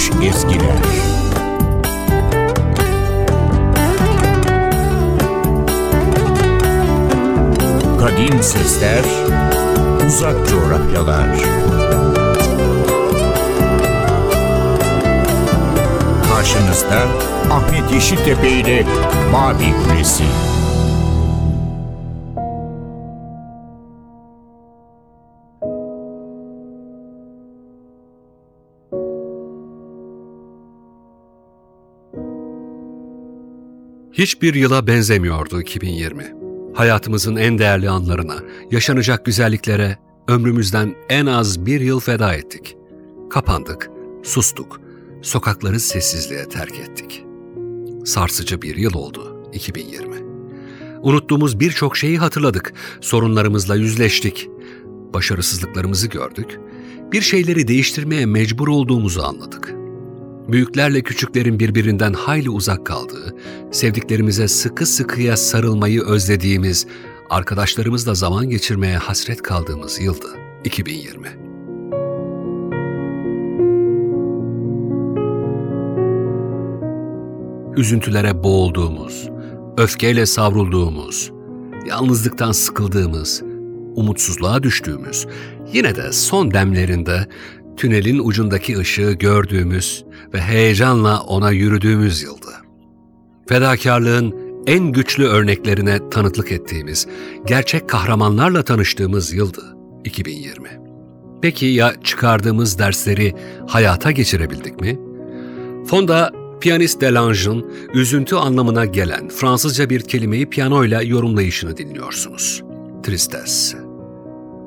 unutulmuş ezgiler. Kadim sesler, uzak coğrafyalar. Karşınızda Ahmet Yeşiltepe ile Mavi Kulesi. Hiçbir yıla benzemiyordu 2020. Hayatımızın en değerli anlarına, yaşanacak güzelliklere ömrümüzden en az bir yıl feda ettik. Kapandık, sustuk, sokakları sessizliğe terk ettik. Sarsıcı bir yıl oldu 2020. Unuttuğumuz birçok şeyi hatırladık, sorunlarımızla yüzleştik, başarısızlıklarımızı gördük, bir şeyleri değiştirmeye mecbur olduğumuzu anladık. Büyüklerle küçüklerin birbirinden hayli uzak kaldığı, sevdiklerimize sıkı sıkıya sarılmayı özlediğimiz, arkadaşlarımızla zaman geçirmeye hasret kaldığımız yıldı 2020. Üzüntülere boğulduğumuz, öfkeyle savrulduğumuz, yalnızlıktan sıkıldığımız, umutsuzluğa düştüğümüz, yine de son demlerinde tünelin ucundaki ışığı gördüğümüz ve heyecanla ona yürüdüğümüz yıldı. Fedakarlığın en güçlü örneklerine tanıklık ettiğimiz, gerçek kahramanlarla tanıştığımız yıldı 2020. Peki ya çıkardığımız dersleri hayata geçirebildik mi? Fonda piyanist Delange'ın üzüntü anlamına gelen Fransızca bir kelimeyi piyanoyla yorumlayışını dinliyorsunuz. Tristesse.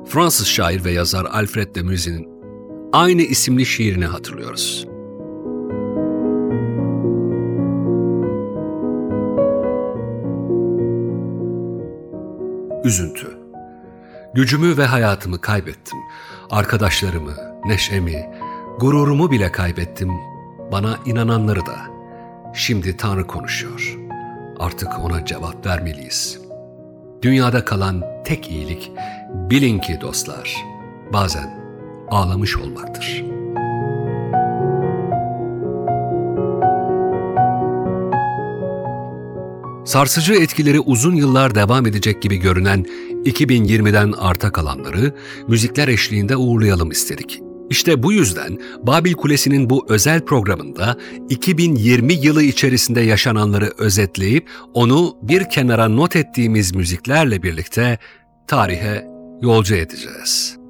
Fransız şair ve yazar Alfred de Musset'in aynı isimli şiirini hatırlıyoruz. Üzüntü. Gücümü ve hayatımı kaybettim. Arkadaşlarımı, neşemi, gururumu bile kaybettim. Bana inananları da. Şimdi Tanrı konuşuyor. Artık ona cevap vermeliyiz. Dünyada kalan tek iyilik, bilin ki dostlar, bazen ağlamış olmaktır. Sarsıcı etkileri uzun yıllar devam edecek gibi görünen 2020'den arta kalanları müzikler eşliğinde uğurlayalım istedik. İşte bu yüzden Babil Kulesi'nin bu özel programında 2020 yılı içerisinde yaşananları özetleyip onu bir kenara not ettiğimiz müziklerle birlikte tarihe yolcu edeceğiz.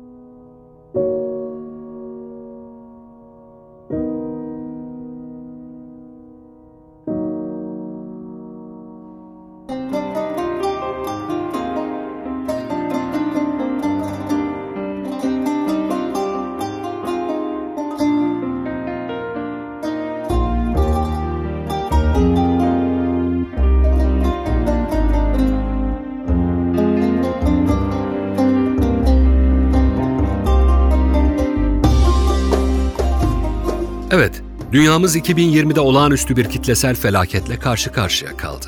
Dünyamız 2020'de olağanüstü bir kitlesel felaketle karşı karşıya kaldı.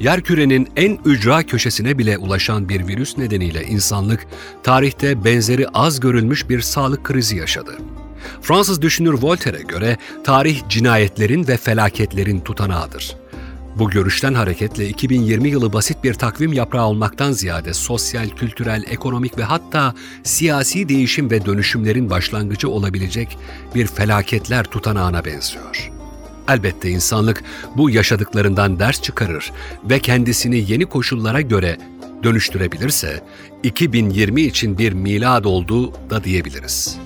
Yerkürenin en ücra köşesine bile ulaşan bir virüs nedeniyle insanlık tarihte benzeri az görülmüş bir sağlık krizi yaşadı. Fransız düşünür Voltaire'e göre tarih cinayetlerin ve felaketlerin tutanağıdır. Bu görüşten hareketle 2020 yılı basit bir takvim yaprağı olmaktan ziyade sosyal, kültürel, ekonomik ve hatta siyasi değişim ve dönüşümlerin başlangıcı olabilecek bir felaketler tutanağına benziyor. Elbette insanlık bu yaşadıklarından ders çıkarır ve kendisini yeni koşullara göre dönüştürebilirse 2020 için bir milad olduğu da diyebiliriz.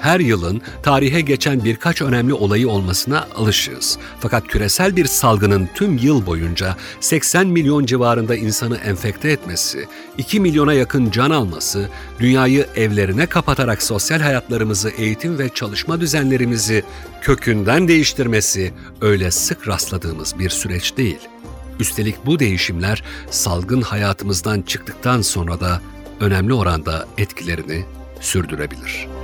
Her yılın tarihe geçen birkaç önemli olayı olmasına alışığız. Fakat küresel bir salgının tüm yıl boyunca 80 milyon civarında insanı enfekte etmesi, 2 milyona yakın can alması, dünyayı evlerine kapatarak sosyal hayatlarımızı, eğitim ve çalışma düzenlerimizi kökünden değiştirmesi öyle sık rastladığımız bir süreç değil. Üstelik bu değişimler salgın hayatımızdan çıktıktan sonra da önemli oranda etkilerini sürdürebilir.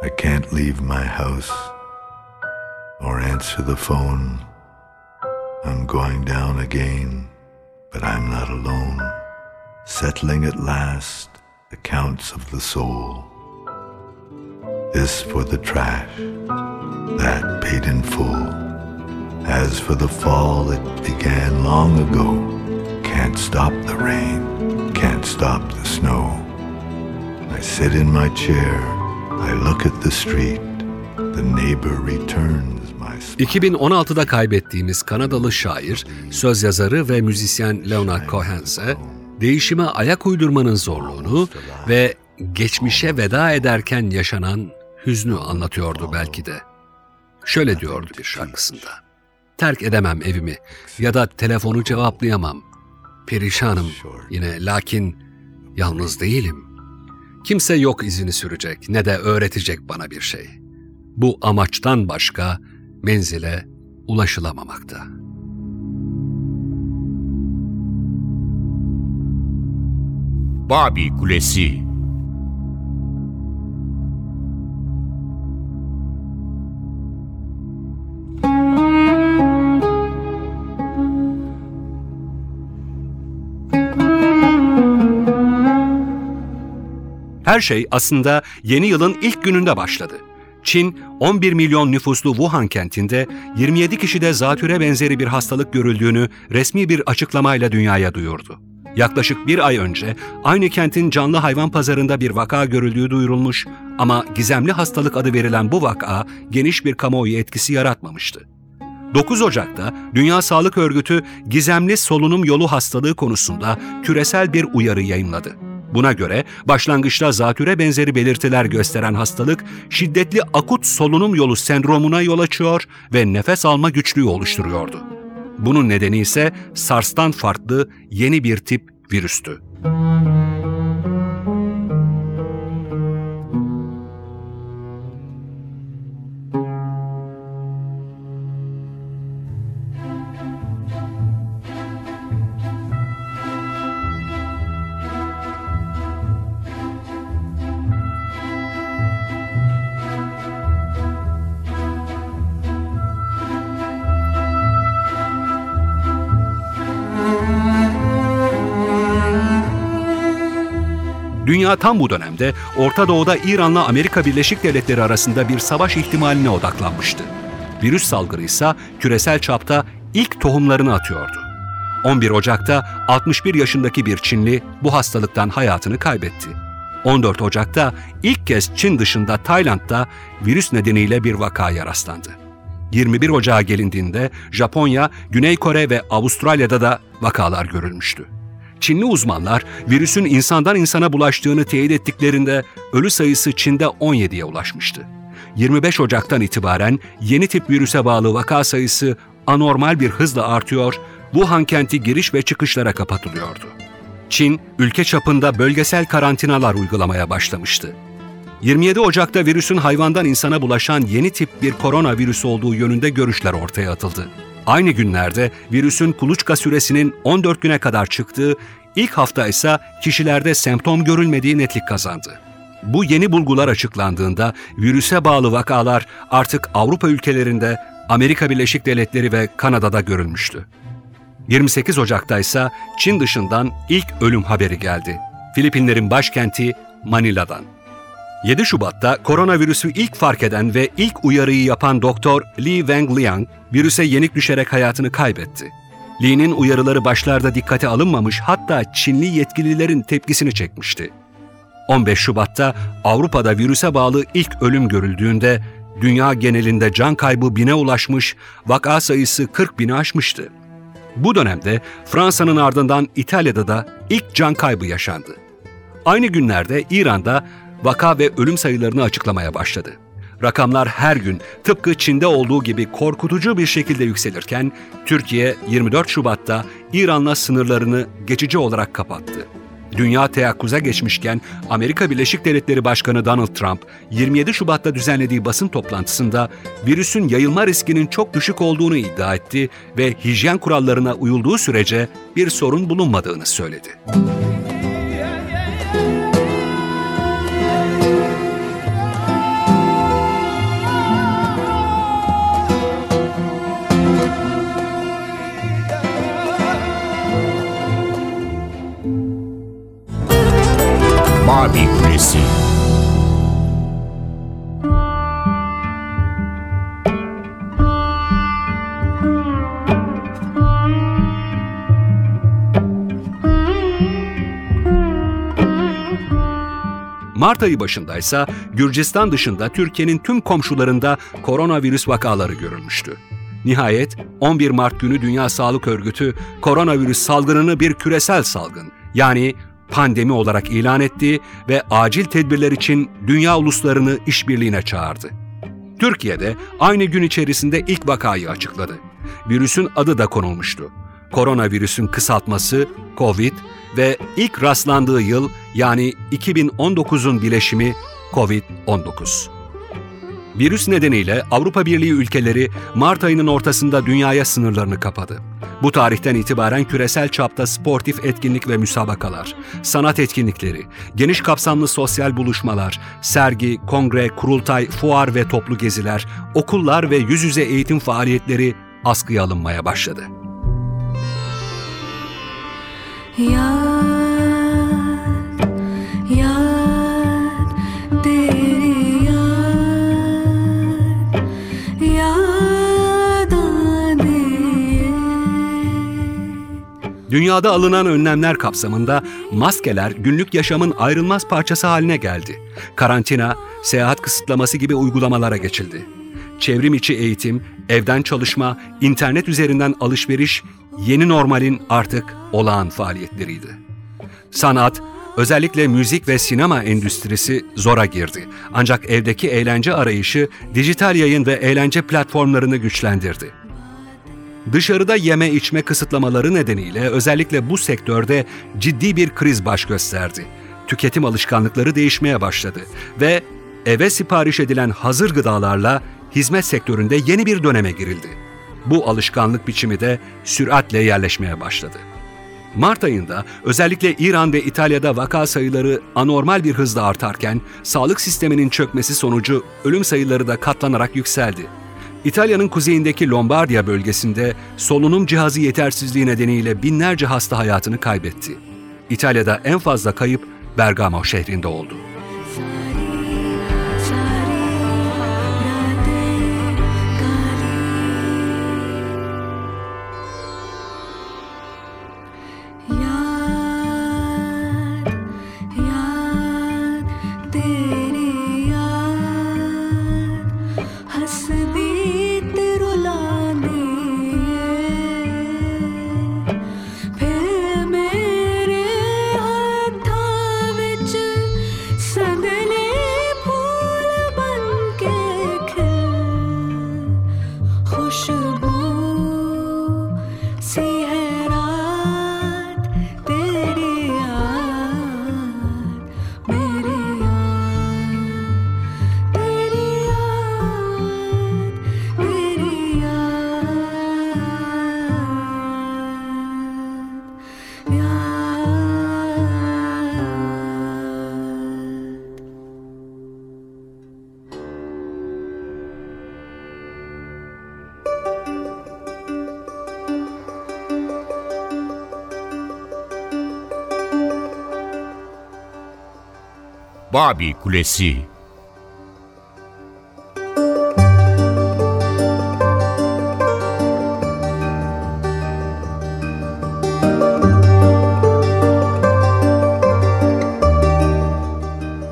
I can't leave my house or answer the phone. I'm going down again, but I'm not alone. Settling at last accounts of the soul. This for the trash, that paid in full. As for the fall, it began long ago. Can't stop the rain, can't stop the snow. I sit in my chair, I look at the street. The neighbor returns my smile. 2016'da kaybettiğimiz Kanadalı şair, söz yazarı ve müzisyen Leonard Cohen ise değişime ayak uydurmanın zorluğunu ve geçmişe veda ederken yaşanan hüznü anlatıyordu belki de. Şöyle diyordu bir şarkısında. Terk edemem evimi ya da telefonu cevaplayamam. Perişanım yine lakin yalnız değilim. Kimse yok izini sürecek ne de öğretecek bana bir şey. Bu amaçtan başka menzile ulaşılamamakta. Babi Kulesi Her şey aslında yeni yılın ilk gününde başladı. Çin, 11 milyon nüfuslu Wuhan kentinde 27 kişide zatüre benzeri bir hastalık görüldüğünü resmi bir açıklamayla dünyaya duyurdu. Yaklaşık bir ay önce aynı kentin canlı hayvan pazarında bir vaka görüldüğü duyurulmuş ama gizemli hastalık adı verilen bu vaka geniş bir kamuoyu etkisi yaratmamıştı. 9 Ocak'ta Dünya Sağlık Örgütü gizemli solunum yolu hastalığı konusunda küresel bir uyarı yayınladı. Buna göre başlangıçta zatüre benzeri belirtiler gösteren hastalık şiddetli akut solunum yolu sendromuna yol açıyor ve nefes alma güçlüğü oluşturuyordu. Bunun nedeni ise SARS'tan farklı yeni bir tip virüstü. Dünya tam bu dönemde Orta Doğu'da İran'la Amerika Birleşik Devletleri arasında bir savaş ihtimaline odaklanmıştı. Virüs salgını ise küresel çapta ilk tohumlarını atıyordu. 11 Ocak'ta 61 yaşındaki bir Çinli bu hastalıktan hayatını kaybetti. 14 Ocak'ta ilk kez Çin dışında Tayland'da virüs nedeniyle bir vakaya rastlandı. 21 Ocağa gelindiğinde Japonya, Güney Kore ve Avustralya'da da vakalar görülmüştü. Çinli uzmanlar virüsün insandan insana bulaştığını teyit ettiklerinde ölü sayısı Çin'de 17'ye ulaşmıştı. 25 Ocak'tan itibaren yeni tip virüse bağlı vaka sayısı anormal bir hızla artıyor, Wuhan kenti giriş ve çıkışlara kapatılıyordu. Çin, ülke çapında bölgesel karantinalar uygulamaya başlamıştı. 27 Ocak'ta virüsün hayvandan insana bulaşan yeni tip bir koronavirüs olduğu yönünde görüşler ortaya atıldı. Aynı günlerde virüsün kuluçka süresinin 14 güne kadar çıktığı, ilk hafta ise kişilerde semptom görülmediği netlik kazandı. Bu yeni bulgular açıklandığında virüse bağlı vakalar artık Avrupa ülkelerinde, Amerika Birleşik Devletleri ve Kanada'da görülmüştü. 28 Ocak'ta ise Çin dışından ilk ölüm haberi geldi. Filipinlerin başkenti Manila'dan. 7 Şubat'ta koronavirüsü ilk fark eden ve ilk uyarıyı yapan doktor Li Wenliang virüse yenik düşerek hayatını kaybetti. Li'nin uyarıları başlarda dikkate alınmamış hatta Çinli yetkililerin tepkisini çekmişti. 15 Şubat'ta Avrupa'da virüse bağlı ilk ölüm görüldüğünde dünya genelinde can kaybı bine ulaşmış, vaka sayısı 40 bini aşmıştı. Bu dönemde Fransa'nın ardından İtalya'da da ilk can kaybı yaşandı. Aynı günlerde İran'da vaka ve ölüm sayılarını açıklamaya başladı. Rakamlar her gün tıpkı Çin'de olduğu gibi korkutucu bir şekilde yükselirken Türkiye 24 Şubat'ta İran'la sınırlarını geçici olarak kapattı. Dünya teyakkuza geçmişken Amerika Birleşik Devletleri Başkanı Donald Trump 27 Şubat'ta düzenlediği basın toplantısında virüsün yayılma riskinin çok düşük olduğunu iddia etti ve hijyen kurallarına uyulduğu sürece bir sorun bulunmadığını söyledi. Mavi Kulesi Mart ayı başındaysa Gürcistan dışında Türkiye'nin tüm komşularında koronavirüs vakaları görülmüştü. Nihayet 11 Mart günü Dünya Sağlık Örgütü koronavirüs salgınını bir küresel salgın yani pandemi olarak ilan etti ve acil tedbirler için dünya uluslarını işbirliğine çağırdı. Türkiye'de aynı gün içerisinde ilk vakayı açıkladı. Virüsün adı da konulmuştu. Koronavirüsün kısaltması COVID ve ilk rastlandığı yıl yani 2019'un bileşimi COVID-19. Virüs nedeniyle Avrupa Birliği ülkeleri Mart ayının ortasında dünyaya sınırlarını kapadı. Bu tarihten itibaren küresel çapta sportif etkinlik ve müsabakalar, sanat etkinlikleri, geniş kapsamlı sosyal buluşmalar, sergi, kongre, kurultay, fuar ve toplu geziler, okullar ve yüz yüze eğitim faaliyetleri askıya alınmaya başladı. याद Dünyada alınan önlemler kapsamında maskeler günlük yaşamın ayrılmaz parçası haline geldi. Karantina, seyahat kısıtlaması gibi uygulamalara geçildi. Çevrim içi eğitim, evden çalışma, internet üzerinden alışveriş yeni normalin artık olağan faaliyetleriydi. Sanat, özellikle müzik ve sinema endüstrisi zora girdi. Ancak evdeki eğlence arayışı dijital yayın ve eğlence platformlarını güçlendirdi. Dışarıda yeme içme kısıtlamaları nedeniyle özellikle bu sektörde ciddi bir kriz baş gösterdi. Tüketim alışkanlıkları değişmeye başladı ve eve sipariş edilen hazır gıdalarla hizmet sektöründe yeni bir döneme girildi. Bu alışkanlık biçimi de süratle yerleşmeye başladı. Mart ayında özellikle İran ve İtalya'da vaka sayıları anormal bir hızla artarken sağlık sisteminin çökmesi sonucu ölüm sayıları da katlanarak yükseldi. İtalya'nın kuzeyindeki Lombardiya bölgesinde solunum cihazı yetersizliği nedeniyle binlerce hasta hayatını kaybetti. İtalya'da en fazla kayıp Bergamo şehrinde oldu. Babi Kulesi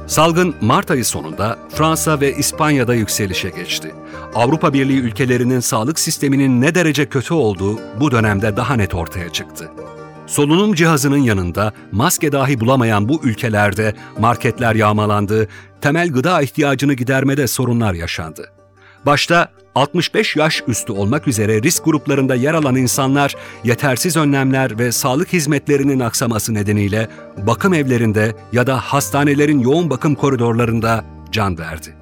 Salgın Mart ayı sonunda Fransa ve İspanya'da yükselişe geçti. Avrupa Birliği ülkelerinin sağlık sisteminin ne derece kötü olduğu bu dönemde daha net ortaya çıktı. Solunum cihazının yanında maske dahi bulamayan bu ülkelerde marketler yağmalandı, temel gıda ihtiyacını gidermede sorunlar yaşandı. Başta 65 yaş üstü olmak üzere risk gruplarında yer alan insanlar yetersiz önlemler ve sağlık hizmetlerinin aksaması nedeniyle bakım evlerinde ya da hastanelerin yoğun bakım koridorlarında can verdi.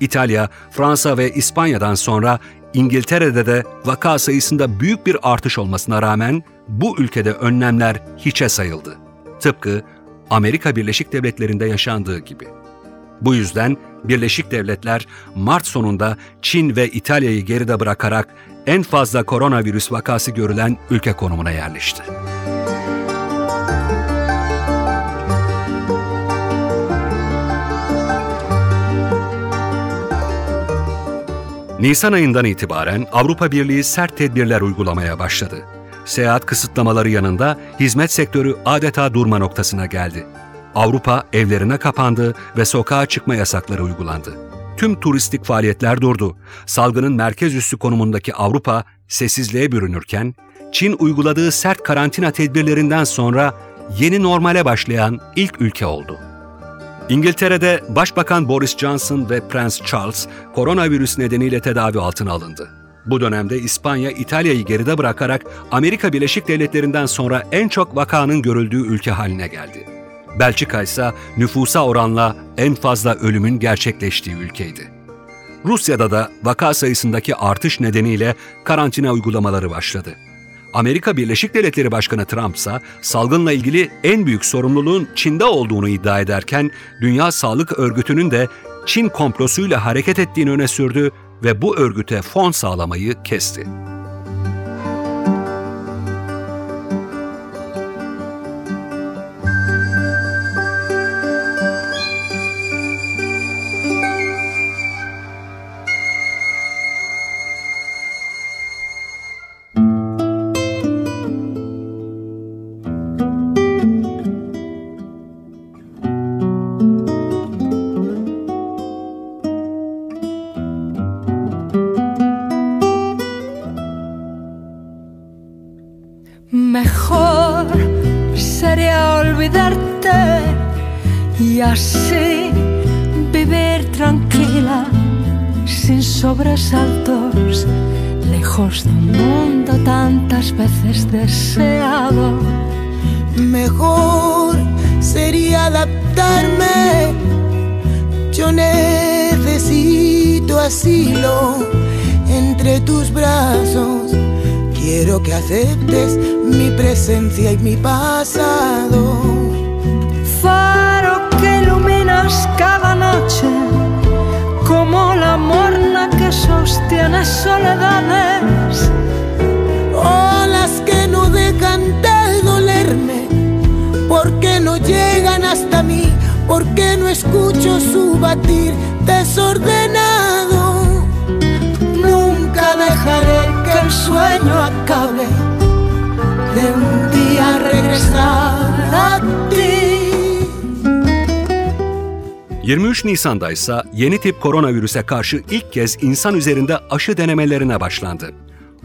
İtalya, Fransa ve İspanya'dan sonra İngiltere'de de vaka sayısında büyük bir artış olmasına rağmen bu ülkede önlemler hiçe sayıldı. Tıpkı Amerika Birleşik Devletleri'nde yaşandığı gibi. Bu yüzden Birleşik Devletler Mart sonunda Çin ve İtalya'yı geride bırakarak en fazla koronavirüs vakası görülen ülke konumuna yerleşti. Nisan ayından itibaren Avrupa Birliği sert tedbirler uygulamaya başladı. Seyahat kısıtlamaları yanında hizmet sektörü adeta durma noktasına geldi. Avrupa evlerine kapandı ve sokağa çıkma yasakları uygulandı. Tüm turistik faaliyetler durdu. Salgının merkez üssü konumundaki Avrupa sessizliğe bürünürken, Çin uyguladığı sert karantina tedbirlerinden sonra yeni normale başlayan ilk ülke oldu. İngiltere'de Başbakan Boris Johnson ve Prens Charles koronavirüs nedeniyle tedavi altına alındı. Bu dönemde İspanya, İtalya'yı geride bırakarak Amerika Birleşik Devletleri'nden sonra en çok vakanın görüldüğü ülke haline geldi. Belçika ise nüfusa oranla en fazla ölümün gerçekleştiği ülkeydi. Rusya'da da vaka sayısındaki artış nedeniyle karantina uygulamaları başladı. Amerika Birleşik Devletleri Başkanı Trump ise salgınla ilgili en büyük sorumluluğun Çin'de olduğunu iddia ederken Dünya Sağlık Örgütü'nün de Çin komplosuyla hareket ettiğini öne sürdü ve bu örgüte fon sağlamayı kesti. Entre tus brazos. Quiero que aceptes mi presencia y mi pasado. Faro que iluminas cada noche, como la morna que sostiene soledades. Olas que no dejan de dolerme, porque no llegan hasta mí, porque no escucho su batir desordenado. Dejaré que el sueño acabe de un día regresar a ti. 23 Nisan'da ise yeni tip koronavirüse karşı ilk kez insan üzerinde aşı denemelerine başlandı.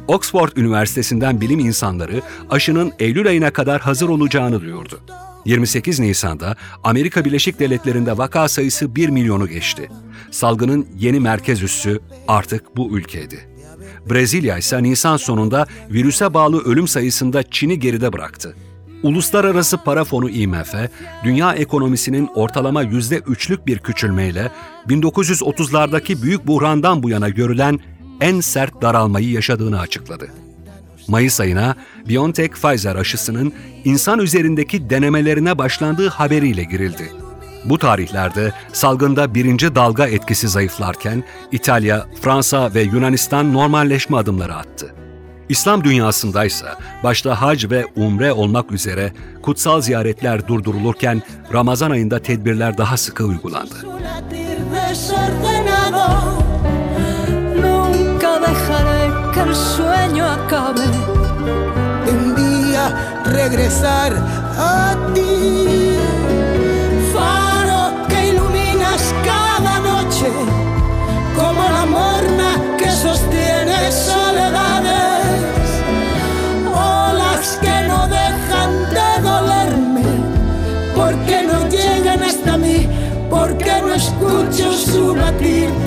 Oxford Üniversitesi'nden bilim insanları aşının Eylül ayına kadar hazır olacağını duyurdu. 28 Nisan'da Amerika Birleşik Devletleri'nde vaka sayısı 1 milyonu geçti. Salgının yeni merkez üssü artık bu ülkeydi. Brezilya ise Nisan sonunda virüse bağlı ölüm sayısında Çin'i geride bıraktı. Uluslararası Para Fonu IMF, dünya ekonomisinin ortalama yüzde üçlük bir küçülmeyle 1930'lardaki büyük buhrandan bu yana görülen en sert daralmayı yaşadığını açıkladı. Mayıs ayına BioNTech-Pfizer aşısının insan üzerindeki denemelerine başlandığı haberiyle girildi. Bu tarihlerde salgında birinci dalga etkisi zayıflarken İtalya, Fransa ve Yunanistan normalleşme adımları attı. İslam dünyasındaysa başta hac ve umre olmak üzere kutsal ziyaretler durdurulurken Ramazan ayında tedbirler daha sıkı uygulandı. Su latir desordenado.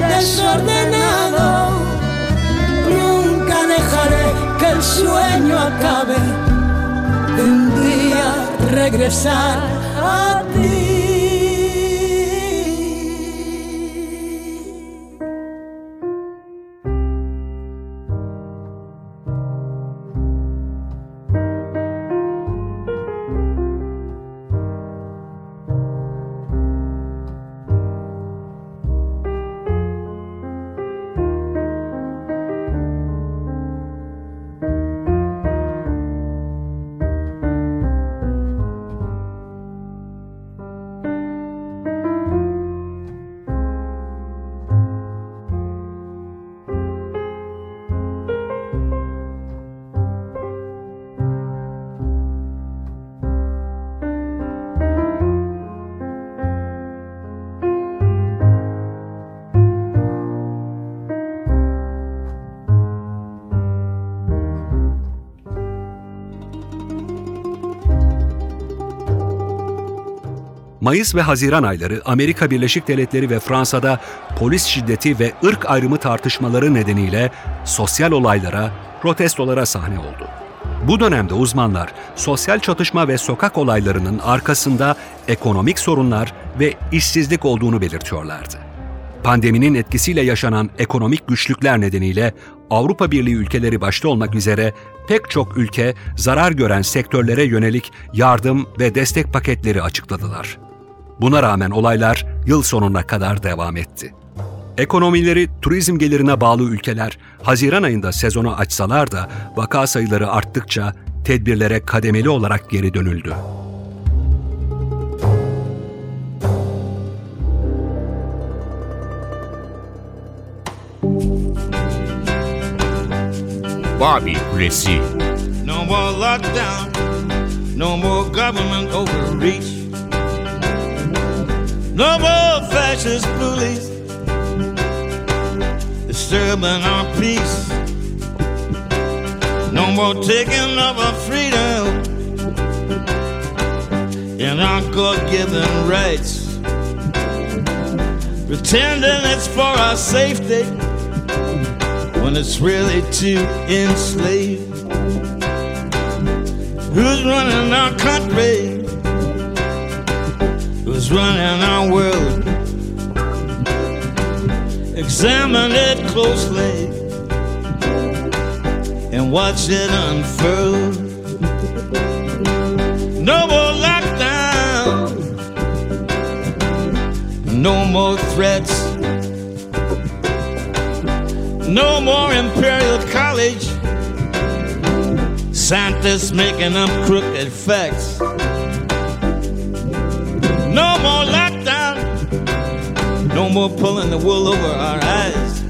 Desordenado. Nunca dejaré que el sueño acabe de un día regresar a ti. Mayıs ve Haziran ayları Amerika Birleşik Devletleri ve Fransa'da polis şiddeti ve ırk ayrımı tartışmaları nedeniyle sosyal olaylara, protestolara sahne oldu. Bu dönemde uzmanlar sosyal çatışma ve sokak olaylarının arkasında ekonomik sorunlar ve işsizlik olduğunu belirtiyorlardı. Pandeminin etkisiyle yaşanan ekonomik güçlükler nedeniyle Avrupa Birliği ülkeleri başta olmak üzere pek çok ülke zarar gören sektörlere yönelik yardım ve destek paketleri açıkladılar. Buna rağmen olaylar yıl sonuna kadar devam etti. Ekonomileri turizm gelirine bağlı ülkeler Haziran ayında sezonu açsalar da vaka sayıları arttıkça tedbirlere kademeli olarak geri dönüldü. Barbie Kulesi No more lockdown, no more government overreach, no more fascist bullies disturbing our peace, no more taking of our freedom. And our God-given rights, pretending it's for our safety. When it's really to enslave. Who's running our country? Who's running our world? Examine it closely and watch it unfurl. No more lockdown, no more threats. No more Imperial College. Scientists making up crooked facts. No more lockdown. No more pulling the wool over our eyes.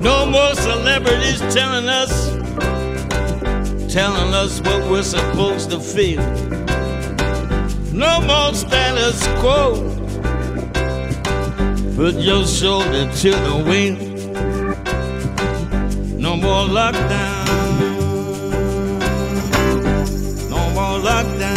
No more celebrities telling us, telling us what we're supposed to feel. No more status quo. Put your shoulder to the wheel. No more lockdown. No more lockdown.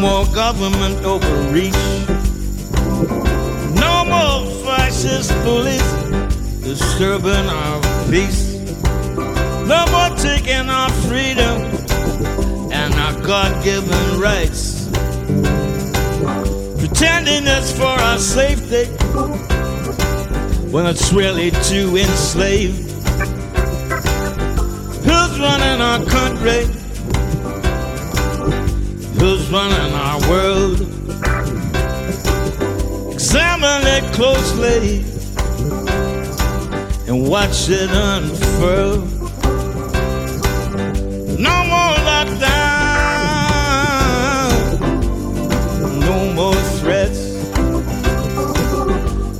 More government overreach. No more fascist bullies disturbing our peace. No more taking our freedom and our God given rights. Pretending it's for our safety when it's really to enslave. Who's running our country? Who's running our world? Examine it closely and watch it unfurl. No more lockdown, no more threats,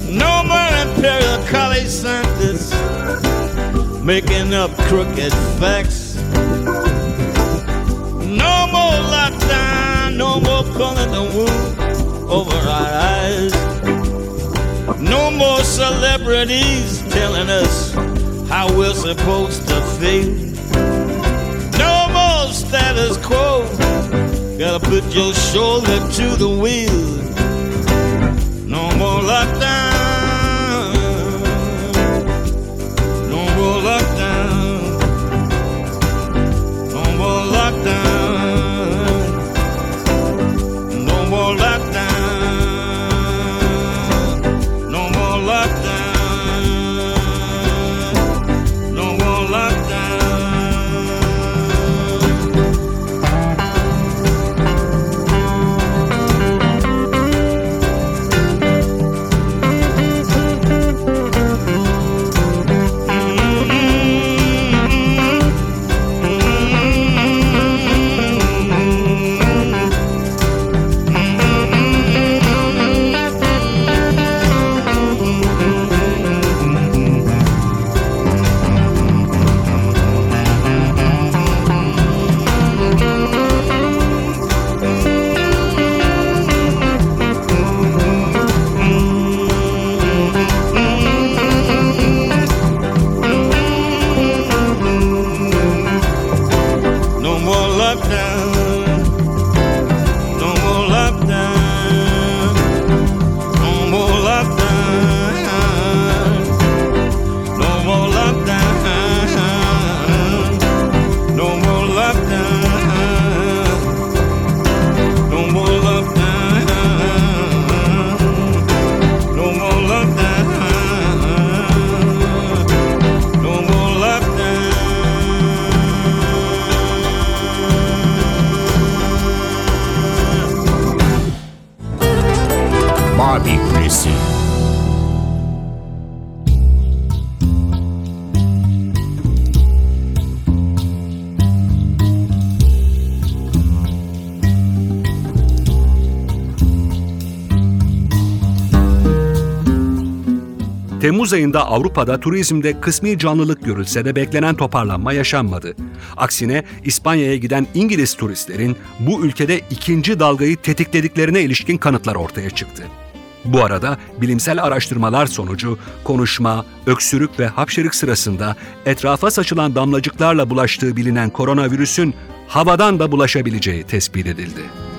no more Imperial College scientists making up crooked facts. Pulling the wool over our eyes. No more celebrities telling us how we're supposed to feel. No more status quo. Gotta put your shoulder to the wheel. No more lockdown. Temmuz ayında Avrupa'da turizmde kısmi canlılık görülse de beklenen toparlanma yaşanmadı. Aksine İspanya'ya giden İngiliz turistlerin bu ülkede ikinci dalgayı tetiklediklerine ilişkin kanıtlar ortaya çıktı. Bu arada bilimsel araştırmalar sonucu konuşma, öksürük ve hapşırık sırasında etrafa saçılan damlacıklarla bulaştığı bilinen koronavirüsün havadan da bulaşabileceği tespit edildi.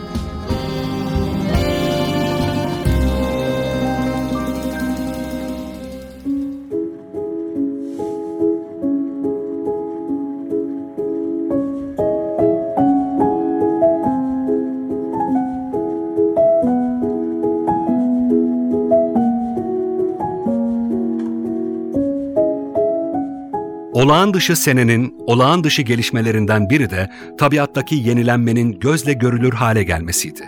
Olağan dışı senenin olağan dışı gelişmelerinden biri de tabiattaki yenilenmenin gözle görülür hale gelmesiydi.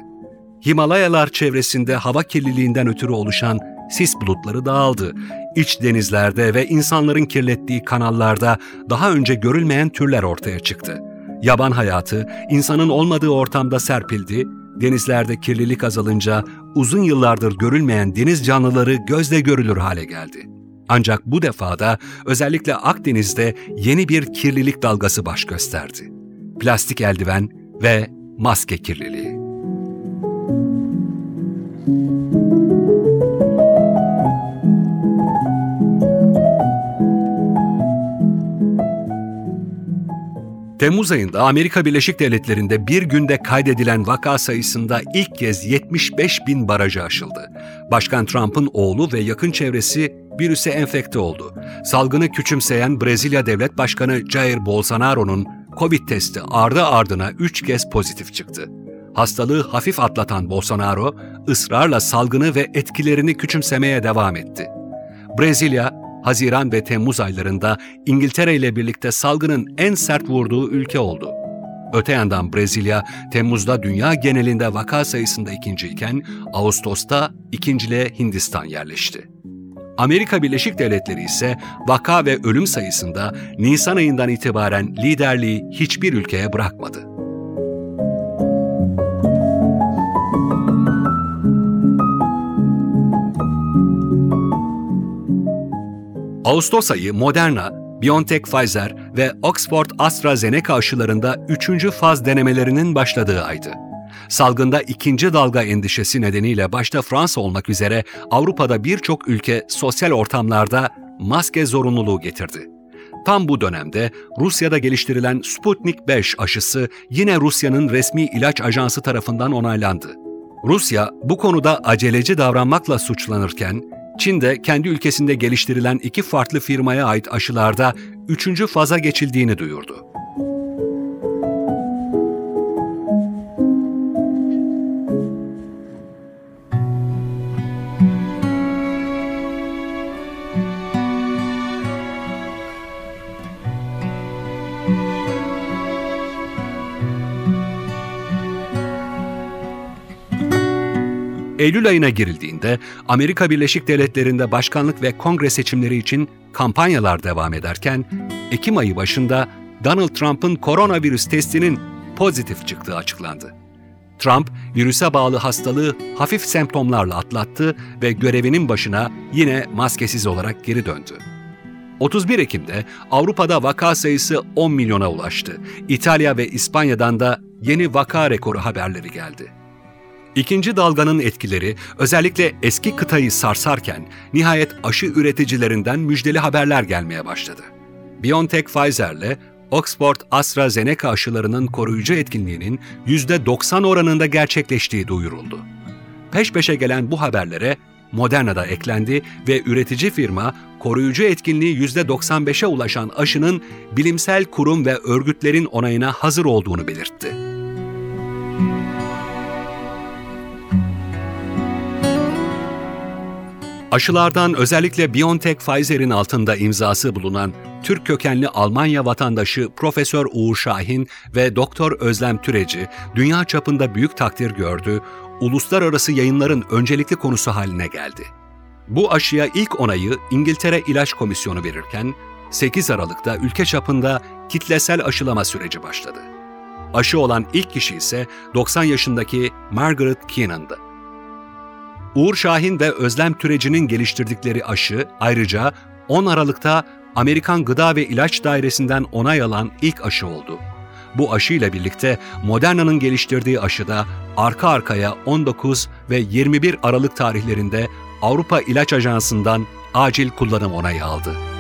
Himalayalar çevresinde hava kirliliğinden ötürü oluşan sis bulutları dağıldı. İç denizlerde ve insanların kirlettiği kanallarda daha önce görülmeyen türler ortaya çıktı. Yaban hayatı insanın olmadığı ortamda serpildi, denizlerde kirlilik azalınca uzun yıllardır görülmeyen deniz canlıları gözle görülür hale geldi. Ancak bu defada özellikle Akdeniz'de yeni bir kirlilik dalgası baş gösterdi. Plastik eldiven ve maske kirliliği. Temmuz ayında Amerika Birleşik Devletleri'nde bir günde kaydedilen vaka sayısında ilk kez 75 bin barajı aşıldı. Başkan Trump'ın oğlu ve yakın çevresi virüse enfekte oldu. Salgını küçümseyen Brezilya Devlet Başkanı Jair Bolsonaro'nun Covid testi ardı ardına 3 kez pozitif çıktı. Hastalığı hafif atlatan Bolsonaro, ısrarla salgını ve etkilerini küçümsemeye devam etti. Brezilya, Haziran ve Temmuz aylarında İngiltere ile birlikte salgının en sert vurduğu ülke oldu. Öte yandan Brezilya, Temmuz'da dünya genelinde vaka sayısında ikinciyken, Ağustos'ta ikinciliğe Hindistan yerleşti. Amerika Birleşik Devletleri ise vaka ve ölüm sayısında Nisan ayından itibaren liderliği hiçbir ülkeye bırakmadı. Ağustos ayı Moderna, BioNTech Pfizer ve Oxford AstraZeneca aşılarında 3. faz denemelerinin başladığı aydı. Salgında ikinci dalga endişesi nedeniyle başta Fransa olmak üzere Avrupa'da birçok ülke sosyal ortamlarda maske zorunluluğu getirdi. Tam bu dönemde Rusya'da geliştirilen Sputnik 5 aşısı yine Rusya'nın resmi ilaç ajansı tarafından onaylandı. Rusya bu konuda aceleci davranmakla suçlanırken, Çin de kendi ülkesinde geliştirilen iki farklı firmaya ait aşılarda üçüncü faza geçildiğini duyurdu. Eylül ayına girildiğinde Amerika Birleşik Devletleri'nde başkanlık ve kongre seçimleri için kampanyalar devam ederken Ekim ayı başında Donald Trump'ın koronavirüs testinin pozitif çıktığı açıklandı. Trump, virüse bağlı hastalığı hafif semptomlarla atlattı ve görevinin başına yine maskesiz olarak geri döndü. 31 Ekim'de Avrupa'da vaka sayısı 10 milyona ulaştı. İtalya ve İspanya'dan da yeni vaka rekoru haberleri geldi. İkinci dalganın etkileri özellikle eski kıtayı sarsarken nihayet aşı üreticilerinden müjdeli haberler gelmeye başladı. BioNTech Pfizer'le Oxford AstraZeneca aşılarının koruyucu etkinliğinin %90 oranında gerçekleştiği duyuruldu. Peş peşe gelen bu haberlere Moderna da eklendi ve üretici firma koruyucu etkinliği %95'e ulaşan aşının bilimsel kurum ve örgütlerin onayına hazır olduğunu belirtti. Aşılardan özellikle BioNTech Pfizer'in altında imzası bulunan Türk kökenli Almanya vatandaşı Profesör Uğur Şahin ve Doktor Özlem Türeci dünya çapında büyük takdir gördü, uluslararası yayınların öncelikli konusu haline geldi. Bu aşıya ilk onayı İngiltere İlaç Komisyonu verirken 8 Aralık'ta ülke çapında kitlesel aşılama süreci başladı. Aşı olan ilk kişi ise 90 yaşındaki Margaret Keenan'dı. Uğur Şahin ve Özlem Türeci'nin geliştirdikleri aşı ayrıca 10 Aralık'ta Amerikan Gıda ve İlaç Dairesi'nden onay alan ilk aşı oldu. Bu aşıyla birlikte Moderna'nın geliştirdiği aşı da arka arkaya 19 ve 21 Aralık tarihlerinde Avrupa İlaç Ajansı'ndan acil kullanım onayı aldı.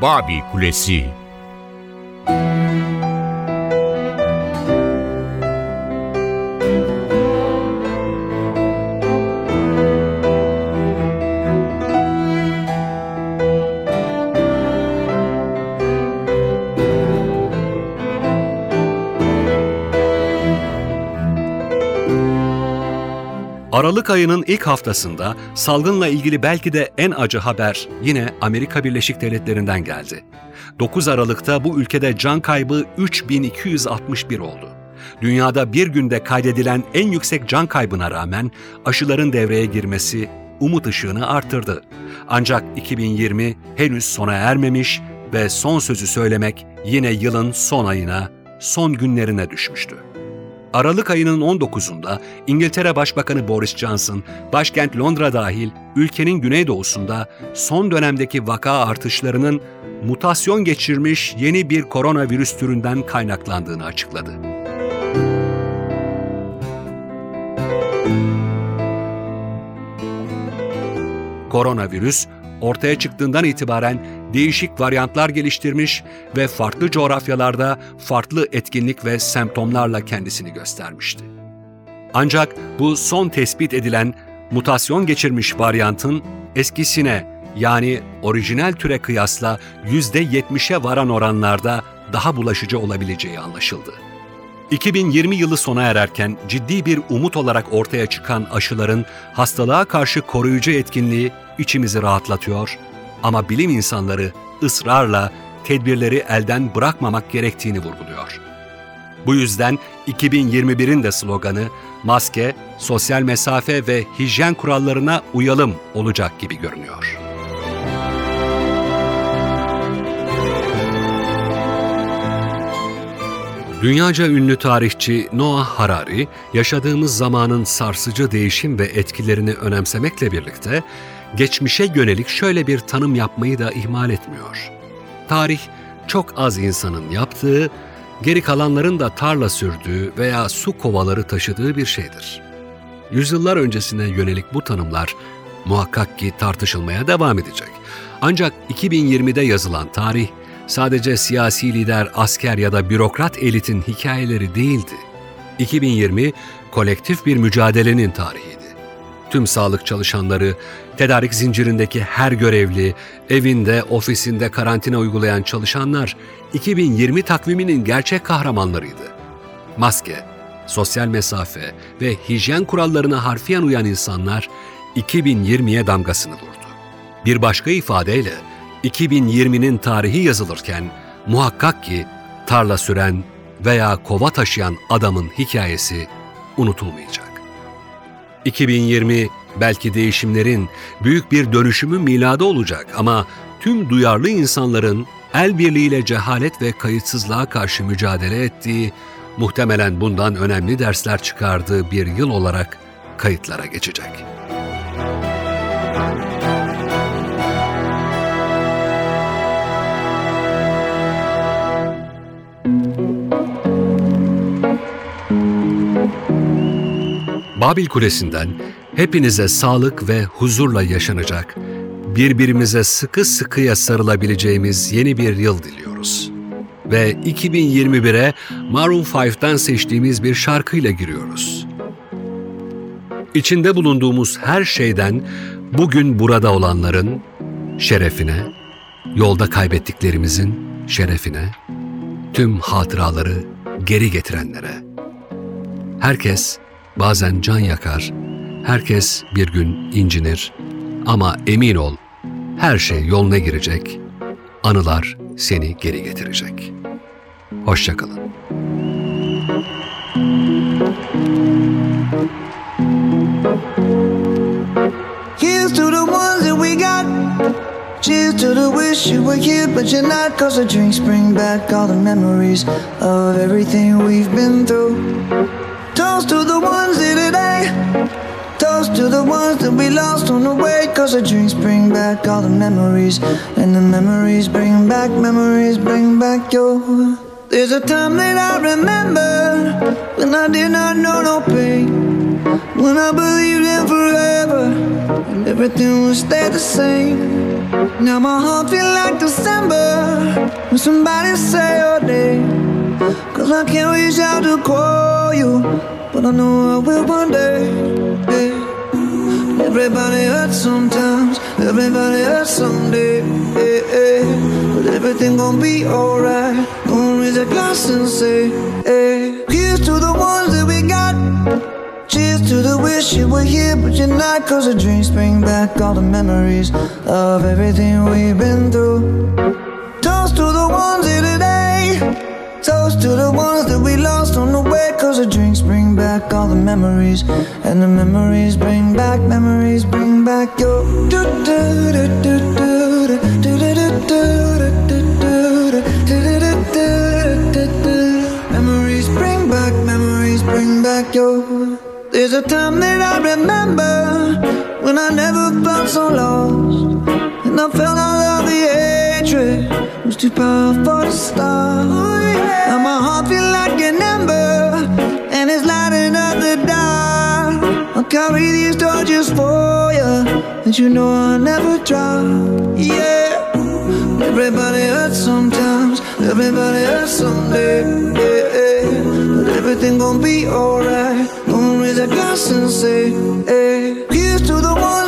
Babi Kulesi Aralık ayının ilk haftasında salgınla ilgili belki de en acı haber yine Amerika Birleşik Devletleri'nden geldi. 9 Aralık'ta bu ülkede can kaybı 3261 oldu. Dünyada bir günde kaydedilen en yüksek can kaybına rağmen aşıların devreye girmesi umut ışığını artırdı. Ancak 2020 henüz sona ermemiş ve son sözü söylemek yine yılın son ayına, son günlerine düşmüştü. Aralık ayının 19'unda İngiltere Başbakanı Boris Johnson, başkent Londra dahil ülkenin güneydoğusunda son dönemdeki vaka artışlarının mutasyon geçirmiş yeni bir koronavirüs türünden kaynaklandığını açıkladı. Koronavirüs ortaya çıktığından itibaren değişik varyantlar geliştirmiş ve farklı coğrafyalarda farklı etkinlik ve semptomlarla kendisini göstermişti. Ancak bu son tespit edilen mutasyon geçirmiş varyantın eskisine yani orijinal türe kıyasla %70'e varan oranlarda daha bulaşıcı olabileceği anlaşıldı. 2020 yılı sona ererken ciddi bir umut olarak ortaya çıkan aşıların hastalığa karşı koruyucu etkinliği içimizi rahatlatıyor ama bilim insanları ısrarla tedbirleri elden bırakmamak gerektiğini vurguluyor. Bu yüzden 2021'in de sloganı maske, sosyal mesafe ve hijyen kurallarına uyalım olacak gibi görünüyor. Dünyaca ünlü tarihçi Noah Harari, yaşadığımız zamanın sarsıcı değişim ve etkilerini önemsemekle birlikte geçmişe yönelik şöyle bir tanım yapmayı da ihmal etmiyor. Tarih, çok az insanın yaptığı, geri kalanların da tarla sürdüğü veya su kovaları taşıdığı bir şeydir. Yüzyıllar öncesine yönelik bu tanımlar muhakkak ki tartışılmaya devam edecek. Ancak 2020'de yazılan tarih, sadece siyasi lider, asker ya da bürokrat elitin hikayeleri değildi. 2020 kolektif bir mücadelenin tarihiydi. Tüm sağlık çalışanları, tedarik zincirindeki her görevli, evinde, ofisinde karantina uygulayan çalışanlar 2020 takviminin gerçek kahramanlarıydı. Maske, sosyal mesafe ve hijyen kurallarına harfiyen uyan insanlar 2020'ye damgasını vurdu. Bir başka ifadeyle 2020'nin tarihi yazılırken muhakkak ki tarla süren veya kova taşıyan adamın hikayesi unutulmayacak. 2020 belki değişimlerin büyük bir dönüşümü miladı olacak ama tüm duyarlı insanların el birliğiyle cehalet ve kayıtsızlığa karşı mücadele ettiği, muhtemelen bundan önemli dersler çıkardığı bir yıl olarak kayıtlara geçecek. Babil Kulesi'nden hepinize sağlık ve huzurla yaşanacak, birbirimize sıkı sıkıya sarılabileceğimiz yeni bir yıl diliyoruz. Ve 2021'e Maroon 5'ten seçtiğimiz bir şarkıyla giriyoruz. İçinde bulunduğumuz her şeyden bugün burada olanların şerefine, yolda kaybettiklerimizin şerefine, tüm hatıraları geri getirenlere. Herkes bazen can yakar, herkes bir gün incinir ama emin ol her şey yoluna girecek, anılar seni geri getirecek. Hoşçakalın. Here's to the ones that we got. Cheers to the wish you were here, but you're not. Cause the drinks bring back all the memories of everything we've been through. Toast to the ones here today. Toast to the ones that we lost on the way. Cause the drinks bring back all the memories. And the memories bring back, memories bring back your. There's a time that I remember when I did not know no pain. When I believed in forever and everything would stay the same. Now my heart feel like December when somebody say your name. Cause I can't reach out to call you, but I know I will one day. Yeah. Everybody hurts sometimes, everybody hurts someday. Yeah, yeah. But everything gon' be alright. Gonna raise a glass and say, hey. Here's to the ones that we got. Cheers to the wish you were here, but you're not. Cause the dreams bring back all the memories of everything we've been through. Toast to the ones here today. Toast to the ones that we lost on the way. Cause the drinks bring back all the memories. And the memories bring back, memories bring back your. Memories bring back, memories bring back your. There's a time that I remember when I never felt so lost. And I felt all of the hatred was too powerful to stop. Now my heart feel like an ember and it's lighting up the dark. I'll carry these torches for you, and you know I'll never drop. Yeah. Everybody hurts sometimes, everybody hurts someday. Yeah, yeah. But everything gon' be alright. Gonna raise a glass and say, hey. Here's to the ones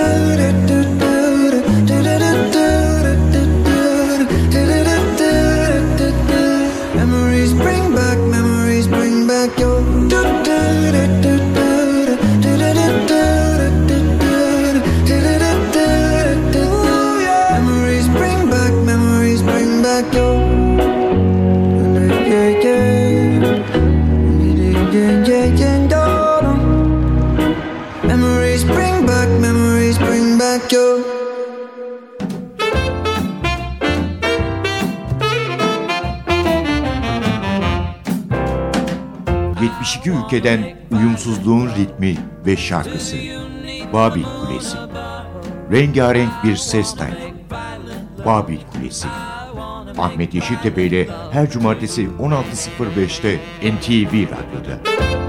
...72 ülkeden uyumsuzluğun ritmi ve şarkısı. Babil Kulesi. Rengarenk bir ses tayfı. Babil Kulesi. Ahmet Yeşiltepe ile her cumartesi 16.05'te NTV Radyo'da.